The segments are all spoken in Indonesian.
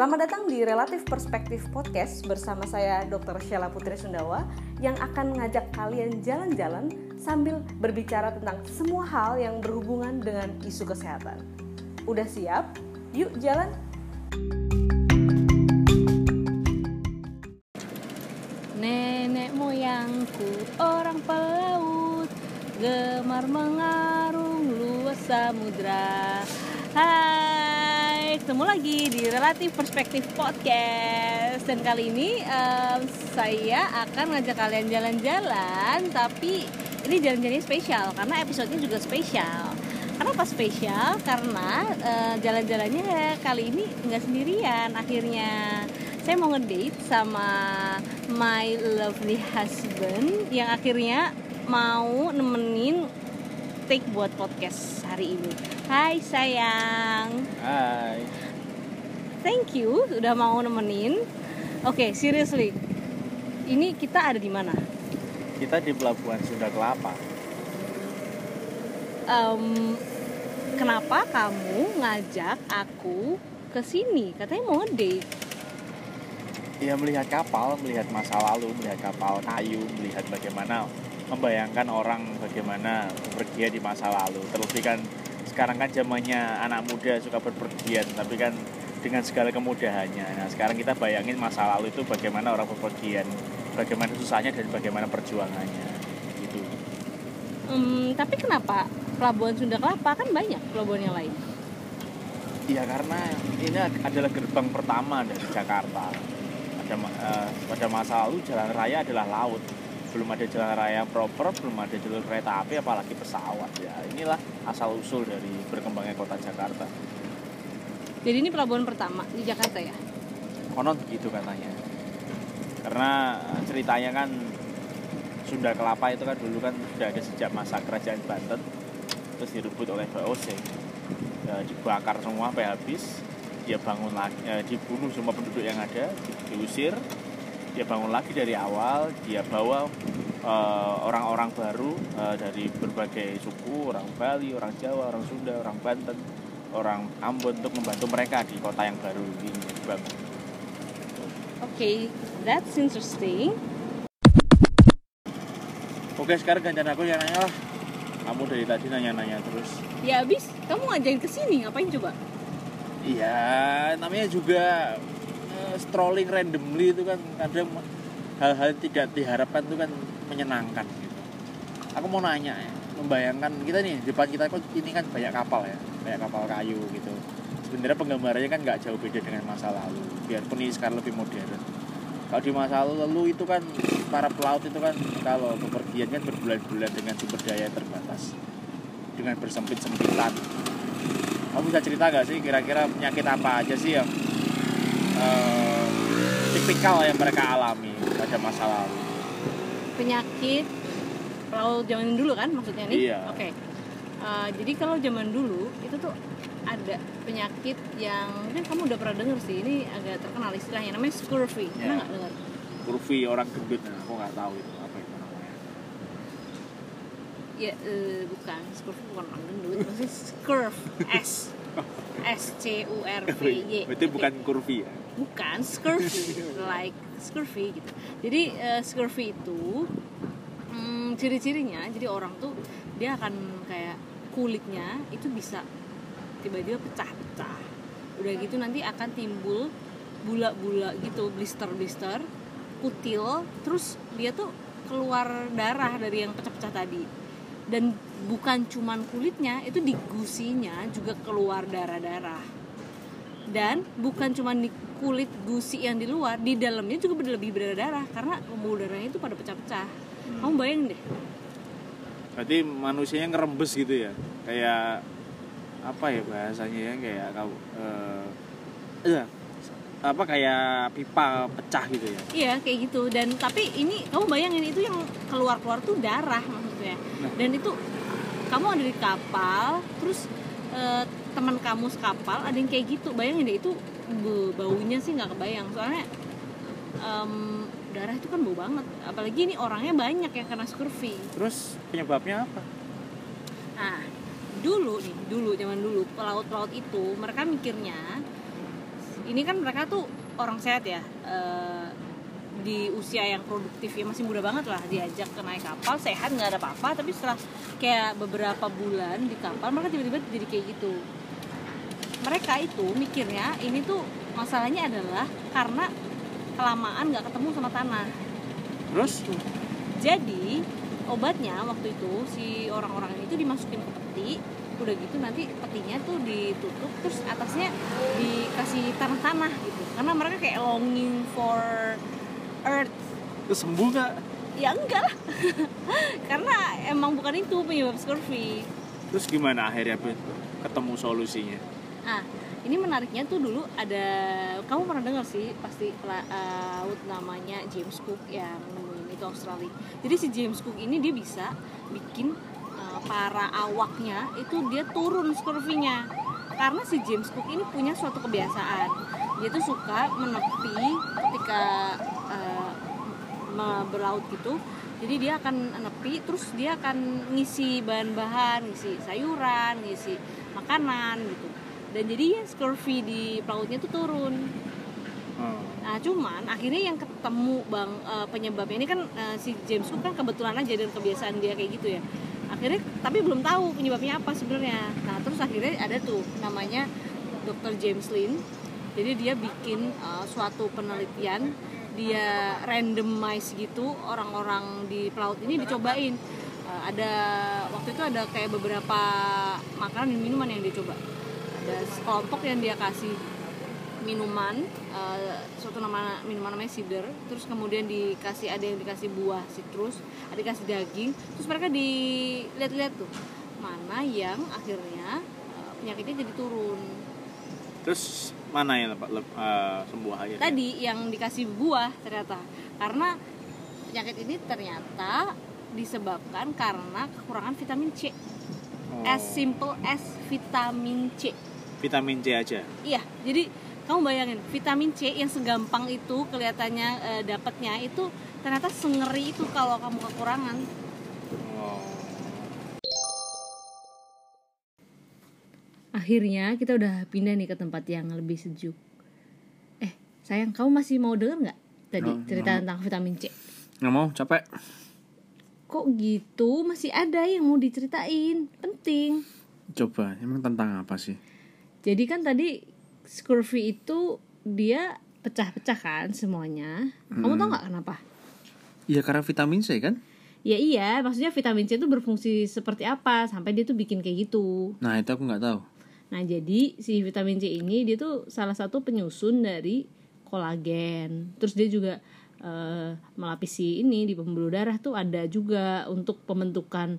Selamat datang di Relatif Perspektif Podcast bersama saya Dr. Sheila Putri Sundawa yang akan ngajak kalian jalan-jalan sambil berbicara tentang semua hal yang berhubungan dengan isu kesehatan. Udah siap? Yuk jalan! Nenek moyangku orang pelaut gemar mengarung luas samudra. Hai, ketemu lagi di Relatif Perspektif Podcast dan kali ini um, saya akan ngajak kalian jalan-jalan tapi ini jalan-jalannya spesial karena episodenya juga spesial. Kenapa spesial? Karena uh, jalan-jalannya kali ini nggak sendirian akhirnya saya mau ngedate sama my lovely husband yang akhirnya mau nemenin take buat podcast hari ini. Hai sayang. Hai. Thank you udah mau nemenin. Oke, okay, seriously. Ini kita ada di mana? Kita di Pelabuhan Sunda Kelapa. Um, kenapa kamu ngajak aku ke sini? Katanya mau ngedate. Ya melihat kapal, melihat masa lalu, melihat kapal kayu, melihat bagaimana membayangkan orang bagaimana bepergian di masa lalu. Terlebih kan sekarang kan zamannya anak muda suka berpergian, tapi kan dengan segala kemudahannya. Nah sekarang kita bayangin masa lalu itu bagaimana orang berpergian, bagaimana susahnya dan bagaimana perjuangannya. Gitu. Hmm, tapi kenapa Pelabuhan Sunda Kelapa kan banyak pelabuhan yang lain? Iya karena ini adalah gerbang pertama dari Jakarta. Pada, uh, pada masa lalu jalan raya adalah laut belum ada jalan raya proper, belum ada jalur kereta api, apalagi pesawat. Ya inilah asal usul dari berkembangnya kota Jakarta. Jadi ini pelabuhan pertama di Jakarta ya? Konon begitu katanya. Karena ceritanya kan Sunda Kelapa itu kan dulu kan sudah ada sejak masa kerajaan Banten, terus direbut oleh VOC, ya, dibakar semua sampai habis, dia bangun lagi, ya, dibunuh semua penduduk yang ada, diusir, dia bangun lagi dari awal dia bawa orang-orang uh, baru uh, dari berbagai suku orang Bali orang Jawa orang Sunda orang Banten orang Ambon untuk membantu mereka di kota yang baru ini dibangun Oke, okay, that's interesting. Oke, sekarang gantian aku yang nanya lah. Kamu dari tadi nanya-nanya terus. Ya abis, kamu ngajakin ke sini ngapain coba? Iya, namanya juga strolling randomly itu kan kadang hal-hal tidak diharapkan itu kan menyenangkan gitu. Aku mau nanya ya, membayangkan kita nih depan kita kok ini kan banyak kapal ya, banyak kapal kayu gitu. Sebenarnya penggambarannya kan nggak jauh beda dengan masa lalu, biarpun ini sekarang lebih modern. Kalau di masa lalu itu kan para pelaut itu kan kalau bepergian kan berbulan-bulan dengan sumber daya terbatas, dengan bersempit-sempitan. Kamu bisa cerita nggak sih kira-kira penyakit apa aja sih yang uh, tipikal yang mereka alami pada masa lalu. Penyakit kalau zaman dulu kan maksudnya nih? Iya. Oke. Okay. Uh, jadi kalau zaman dulu itu tuh ada penyakit yang mungkin kamu udah pernah denger sih ini agak terkenal istilahnya namanya scurvy. Pernah nggak dengar? Scurvy orang gendut, nah, aku nggak tahu itu apa itu namanya. Ya uh, bukan scurvy bukan orang gendut, maksudnya scurve S S C U R V Y. Berarti bukan kurvi ya? Bukan scurvy. Like scurvy gitu. Jadi uh, scurvy itu hmm, ciri-cirinya jadi orang tuh dia akan kayak kulitnya itu bisa tiba-tiba pecah-pecah. Udah gitu nanti akan timbul bula-bula gitu blister-blister kutil terus dia tuh keluar darah dari yang pecah-pecah tadi. Dan bukan cuman kulitnya itu di gusinya juga keluar darah-darah. Dan bukan cuman di kulit gusi yang di luar di dalamnya juga lebih berdarah karena pembuluh darahnya itu pada pecah-pecah. Hmm. kamu bayangin deh. Berarti manusianya ngerembes gitu ya? Kayak apa ya bahasanya ya? Kayak kau uh, uh, apa kayak pipa pecah gitu ya? Iya kayak gitu. Dan tapi ini kamu bayangin itu yang keluar keluar tuh darah maksudnya. Nah. dan itu kamu ada di kapal terus uh, teman kamu sekapal ada yang kayak gitu. Bayangin deh itu baunya sih nggak kebayang. Soalnya um, darah itu kan bau banget. Apalagi ini orangnya banyak yang kena scurvy. Terus penyebabnya apa? Nah dulu nih dulu zaman dulu pelaut-pelaut itu mereka mikirnya ini kan mereka tuh orang sehat ya eh, di usia yang produktif ya masih muda banget lah diajak ke naik kapal sehat nggak ada apa-apa. Tapi setelah kayak beberapa bulan di kapal mereka tiba-tiba jadi kayak gitu mereka itu mikirnya ini tuh masalahnya adalah karena kelamaan nggak ketemu sama tanah. Terus? Jadi obatnya waktu itu si orang-orang ini tuh dimasukin ke peti udah gitu nanti petinya tuh ditutup terus atasnya dikasih tanah-tanah gitu. Karena mereka kayak longing for earth. Terus sembuh nggak? Ya enggak lah. Karena emang bukan itu penyebab scurvy terus gimana akhirnya ketemu solusinya ah ini menariknya tuh dulu ada kamu pernah dengar sih pasti pelaut namanya James Cook yang nemuin itu Australia. Jadi si James Cook ini dia bisa bikin uh, para awaknya itu dia turun scurvy-nya. Karena si James Cook ini punya suatu kebiasaan. Dia tuh suka menepi ketika uh, berlaut gitu. Jadi dia akan nepi terus dia akan ngisi bahan-bahan ngisi sayuran ngisi makanan gitu dan jadi ya scurvy di pelautnya tuh turun. Oh. nah cuman akhirnya yang ketemu bang eh, penyebabnya ini kan eh, si James Cook kan kebetulan aja dan kebiasaan dia kayak gitu ya. Akhirnya tapi belum tahu penyebabnya apa sebenarnya. Nah terus akhirnya ada tuh namanya Dr. James Lin jadi dia bikin eh, suatu penelitian. Dia randomize gitu orang-orang di pelaut ini dicobain. Ada waktu itu ada kayak beberapa makanan dan minuman yang dia coba ada sekelompok yang dia kasih minuman eh, suatu nama minuman namanya cider terus kemudian dikasih ada yang dikasih buah citrus ada dikasih daging. Terus mereka dilihat-lihat tuh mana yang akhirnya eh, penyakitnya jadi turun. Terus mana yang eh, sembuh akhirnya? Tadi yang dikasih buah ternyata. Karena penyakit ini ternyata disebabkan karena kekurangan vitamin C. Oh. as simple as vitamin C vitamin C aja Iya, jadi kamu bayangin vitamin C yang segampang itu kelihatannya eh, dapatnya itu ternyata sengeri itu kalau kamu kekurangan. oh. Akhirnya kita udah pindah nih ke tempat yang lebih sejuk. Eh, sayang, kamu masih mau denger nggak tadi Oh, cerita mau. tentang vitamin C? nggak mau capek Kok gitu? Masih ada yang mau diceritain, penting. coba emang tentang apa sih Jadi kan tadi scurvy itu dia pecah-pecah kan semuanya. Kamu tau nggak kenapa? Iya karena vitamin C kan Ya iya, maksudnya vitamin C itu berfungsi seperti apa sampai dia tuh bikin kayak gitu. nah itu aku nggak tahu Nah, jadi si vitamin C ini dia tuh salah satu penyusun dari kolagen. Terus dia juga eh, melapisi ini di pembuluh darah tuh ada juga untuk pembentukan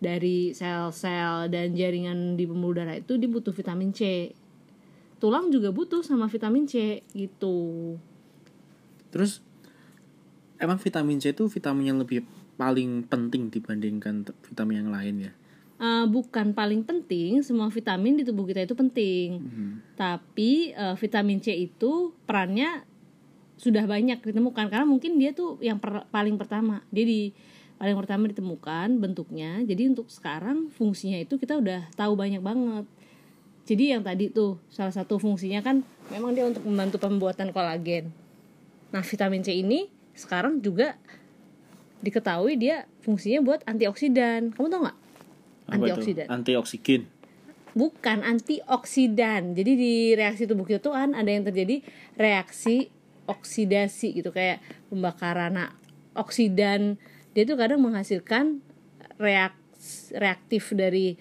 dari sel-sel dan jaringan di pembuluh darah itu dia butuh vitamin C. Tulang juga butuh sama vitamin C gitu. terus emang vitamin C itu vitamin yang lebih paling penting dibandingkan vitamin yang lain ya Eh, bukan paling penting, semua vitamin di tubuh kita itu penting. Tapi eh, vitamin C itu perannya sudah banyak ditemukan karena mungkin dia tuh yang per- paling pertama. Dia di paling pertama ditemukan bentuknya. Jadi untuk sekarang fungsinya itu kita udah tahu banyak banget. Jadi yang tadi tuh salah satu fungsinya kan memang dia untuk membantu pembuatan kolagen. Nah, vitamin C ini sekarang juga diketahui dia fungsinya buat antioksidan. Kamu tau nggak? Itu? Antioksidan. antioksigen Bukan antioksidan. Jadi di reaksi tubuh kita tuh kan ada yang terjadi reaksi oksidasi gitu kayak pembakaran. Nah, oksidan dia tuh kadang menghasilkan reaks, reaktif dari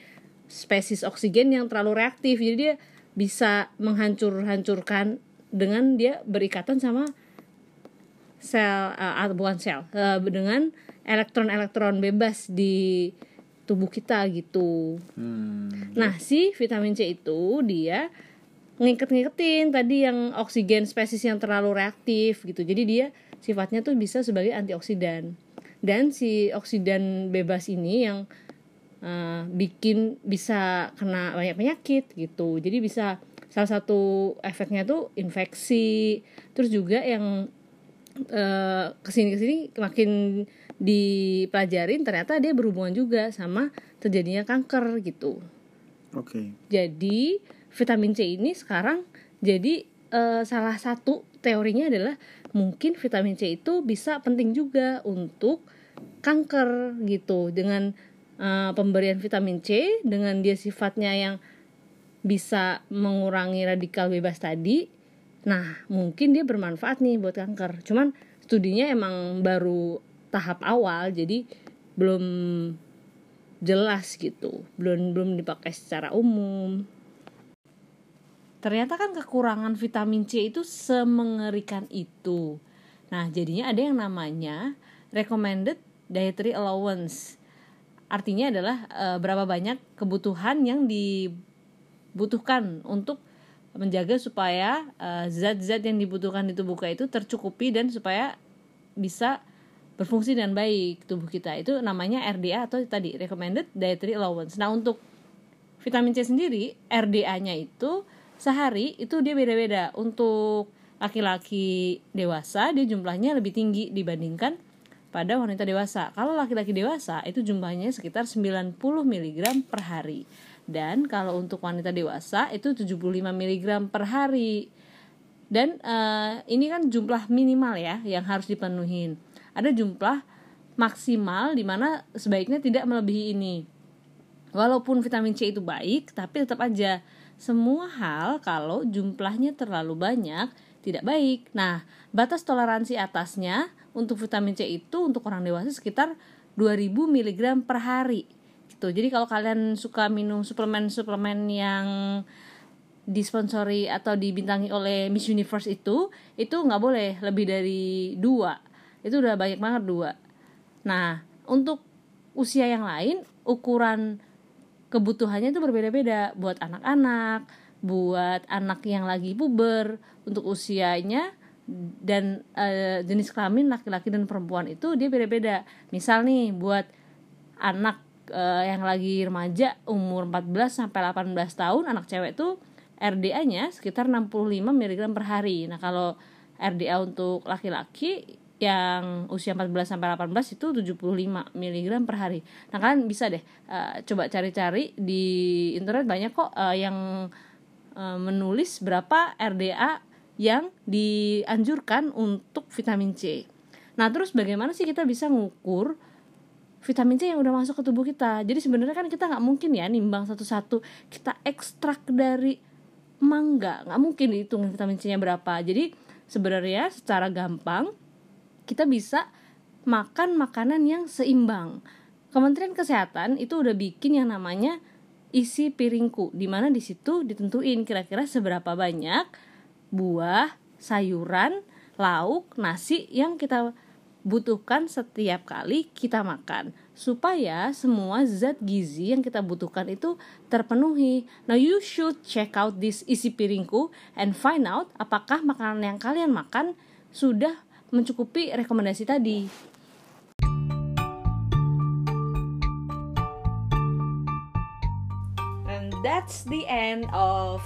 spesies oksigen yang terlalu reaktif. Jadi dia bisa menghancur-hancurkan dengan dia berikatan sama sel atau bukan sel eh, dengan elektron-elektron bebas di tubuh kita gitu. hmm. Nah, si vitamin C itu dia ngiket-ngiketin tadi yang oksigen spesies yang terlalu reaktif gitu. Jadi dia sifatnya tuh bisa sebagai antioksidan. Dan si oksidan bebas ini yang eh, bikin bisa kena banyak penyakit gitu. Jadi bisa salah satu efeknya tuh infeksi. Terus juga yang eh, ke sini-kesini makin dipelajarin ternyata dia berhubungan juga sama terjadinya kanker gitu. oke Jadi vitamin C ini sekarang jadi eh, salah satu teorinya adalah mungkin vitamin C itu bisa penting juga untuk kanker gitu. Dengan eh, pemberian vitamin C dengan dia sifatnya yang bisa mengurangi radikal bebas tadi nah mungkin dia bermanfaat nih buat kanker. Cuman studinya emang baru tahap awal jadi belum jelas gitu. Belum belum dipakai secara umum ternyata kan kekurangan vitamin C itu semengerikan itu. Nah jadinya ada yang namanya recommended dietary allowance. Artinya adalah e, berapa banyak kebutuhan yang dibutuhkan untuk menjaga supaya eh, zat-zat yang dibutuhkan di tubuh kita itu tercukupi dan supaya bisa berfungsi dengan baik tubuh kita. Itu namanya RDA atau tadi recommended dietary allowance. Nah untuk vitamin C sendiri RDA-nya itu sehari itu dia beda-beda. Untuk laki-laki dewasa dia jumlahnya lebih tinggi dibandingkan pada wanita dewasa. Kalau laki-laki dewasa itu jumlahnya sekitar 90 mg per hari. Dan kalau untuk wanita dewasa itu 75 mg per hari. Dan uh, ini kan jumlah minimal ya yang harus dipenuhi. Ada jumlah maksimal di mana sebaiknya tidak melebihi ini. Walaupun vitamin C itu baik, tapi tetap aja semua hal kalau jumlahnya terlalu banyak tidak baik. Nah, batas toleransi atasnya untuk vitamin C itu untuk orang dewasa sekitar 2000 mg per hari. Gitu. Jadi kalau kalian suka minum suplemen-suplemen yang disponsori atau dibintangi oleh Miss Universe itu itu nggak boleh. Lebih dari dua. Itu udah banyak banget dua. Nah untuk usia yang lain ukuran kebutuhannya itu berbeda-beda buat anak-anak buat anak yang lagi puber untuk usianya dan e, jenis kelamin laki-laki dan perempuan itu dia beda-beda misal nih buat anak uh, yang lagi remaja umur 14 sampai 18 tahun anak cewek tuh RDA-nya sekitar 65 mg per hari. Nah, kalau RDA untuk laki-laki yang usia 14 sampai 18 itu 75 mg per hari. Nah, kalian bisa deh uh, coba cari-cari di internet banyak kok uh, yang uh, menulis berapa RDA yang dianjurkan untuk vitamin C. Nah, terus bagaimana sih kita bisa ngukur vitamin C yang udah masuk ke tubuh kita jadi sebenarnya kan kita nggak mungkin ya nimbang satu-satu kita ekstrak dari mangga nggak mungkin dihitung vitamin C nya berapa jadi sebenarnya secara gampang kita bisa makan makanan yang seimbang Kementerian Kesehatan itu udah bikin yang namanya isi piringku di mana di situ ditentuin kira-kira seberapa banyak buah, sayuran, lauk, nasi yang kita butuhkan setiap kali kita makan supaya semua zat gizi yang kita butuhkan itu terpenuhi. Now you should check out this isi piringku and find out apakah makanan yang kalian makan sudah mencukupi rekomendasi tadi. And that's the end of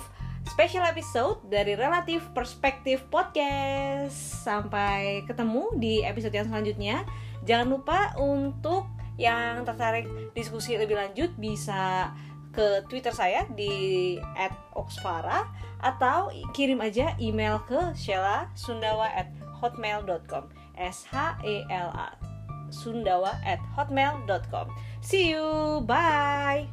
special episode dari Relatif Perspektif Podcast. Sampai ketemu di episode yang selanjutnya. Jangan lupa untuk yang tertarik diskusi lebih lanjut bisa ke Twitter saya di @oxfara atau kirim aja email ke shela@hotmail.com. S H E L A sundawa at hotmail.com. See you, bye.